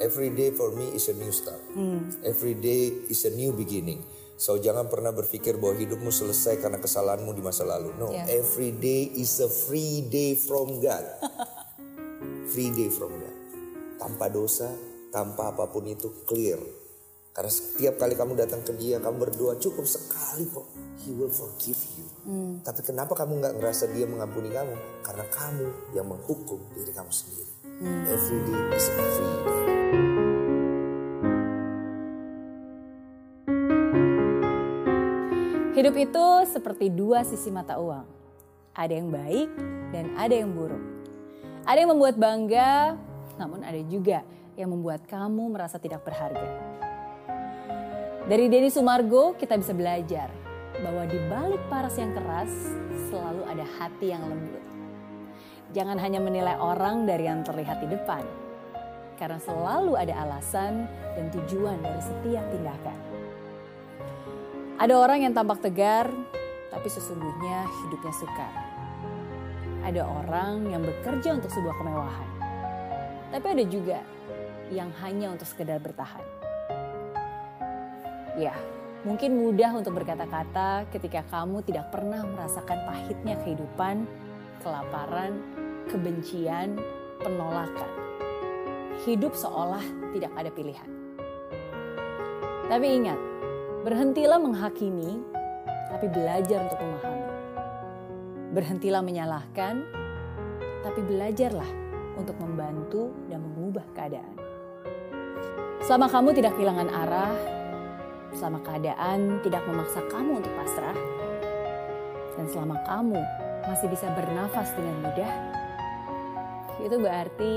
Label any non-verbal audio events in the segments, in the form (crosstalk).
Every day for me is a new start. Every day is a new beginning. So jangan pernah berpikir bahwa hidupmu selesai karena kesalahanmu di masa lalu. No, Yeah. every day is a free day from God. (laughs) free day from God. Tanpa dosa, tanpa apa pun itu clear. Karena setiap kali kamu datang ke dia, kamu berdoa cukup sekali kok. He will forgive you. Tapi kenapa kamu nggak ngerasa dia mengampuni kamu? Karena kamu yang menghukum diri kamu sendiri. Every day is a free day. Hidup itu seperti dua sisi mata uang. Ada yang baik dan ada yang buruk. Ada yang membuat bangga, namun ada juga yang membuat kamu merasa tidak berharga. Dari Denny Sumargo kita bisa belajar bahwa di balik paras yang keras selalu ada hati yang lembut. Jangan hanya menilai orang dari yang terlihat di depan, karena selalu ada alasan dan tujuan dari setiap tindakan. Ada orang yang tampak tegar, tapi sesungguhnya hidupnya sukar. Ada orang yang bekerja untuk sebuah kemewahan, tapi ada juga yang hanya untuk sekedar bertahan. Ya, mungkin mudah untuk berkata-kata ketika kamu tidak pernah merasakan pahitnya kehidupan, kelaparan, kebencian, penolakan. Hidup seolah tidak ada pilihan. Tapi ingat, berhentilah menghakimi, tapi belajar untuk memahami. Berhentilah menyalahkan, tapi belajarlah untuk membantu dan mengubah keadaan. Selama kamu tidak kehilangan arah, selama keadaan tidak memaksa kamu untuk pasrah, dan selama kamu masih bisa bernafas dengan mudah, itu berarti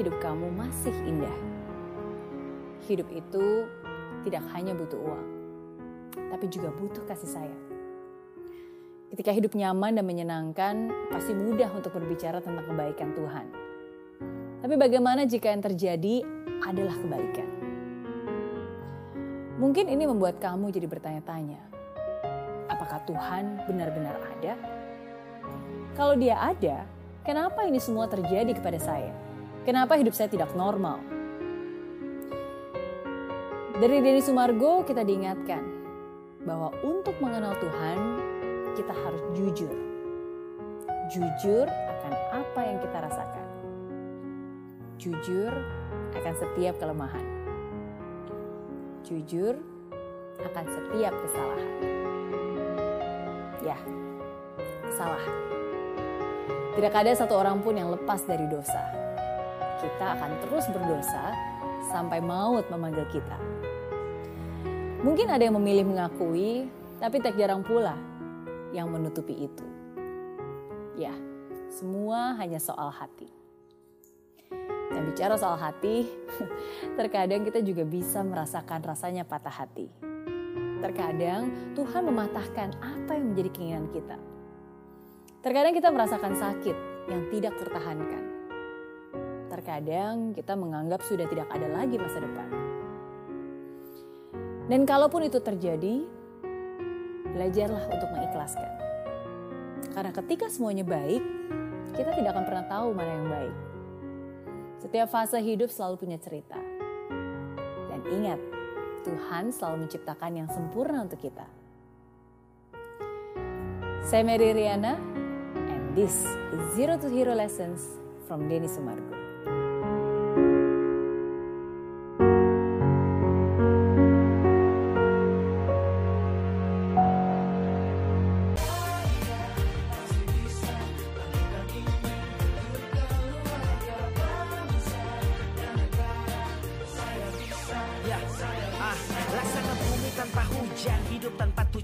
hidup kamu masih indah. Hidup itu tidak hanya butuh uang, tapi juga butuh kasih sayang. Ketika hidup nyaman dan menyenangkan, pasti mudah untuk berbicara tentang kebaikan Tuhan. Tapi bagaimana jika yang terjadi adalah kebalikan? Mungkin ini membuat kamu jadi bertanya-tanya, apakah Tuhan benar-benar ada? Kalau dia ada, kenapa ini semua terjadi kepada saya? Kenapa hidup saya tidak normal? Dari Denny Sumargo kita diingatkan bahwa untuk mengenal Tuhan kita harus jujur. Jujur akan apa yang kita rasakan. Jujur akan setiap kelemahan. Jujur akan setiap kesalahan. Ya, salah. Tidak ada satu orang pun yang lepas dari dosa. Kita akan terus berdosa sampai maut memanggil kita. Mungkin ada yang memilih mengakui, tapi tak jarang pula yang menutupi itu. Ya, semua hanya soal hati. Dan bicara soal hati, (laughs) terkadang kita juga bisa merasakan rasanya patah hati. Terkadang Tuhan mematahkan apa yang menjadi keinginan kita. Terkadang kita merasakan sakit yang tidak tertahankan. Terkadang kita menganggap sudah tidak ada lagi masa depan. Dan kalaupun itu terjadi, belajarlah untuk mengikhlaskan. Karena ketika semuanya baik, kita tidak akan pernah tahu mana yang baik. Setiap fase hidup selalu punya cerita. Dan ingat, Tuhan selalu menciptakan yang sempurna untuk kita. Saya Mary Riana, this is Zero to Hero Lessons from Denny Sumargo. Ya, tanpa hujan, hidup tanpa tujuan,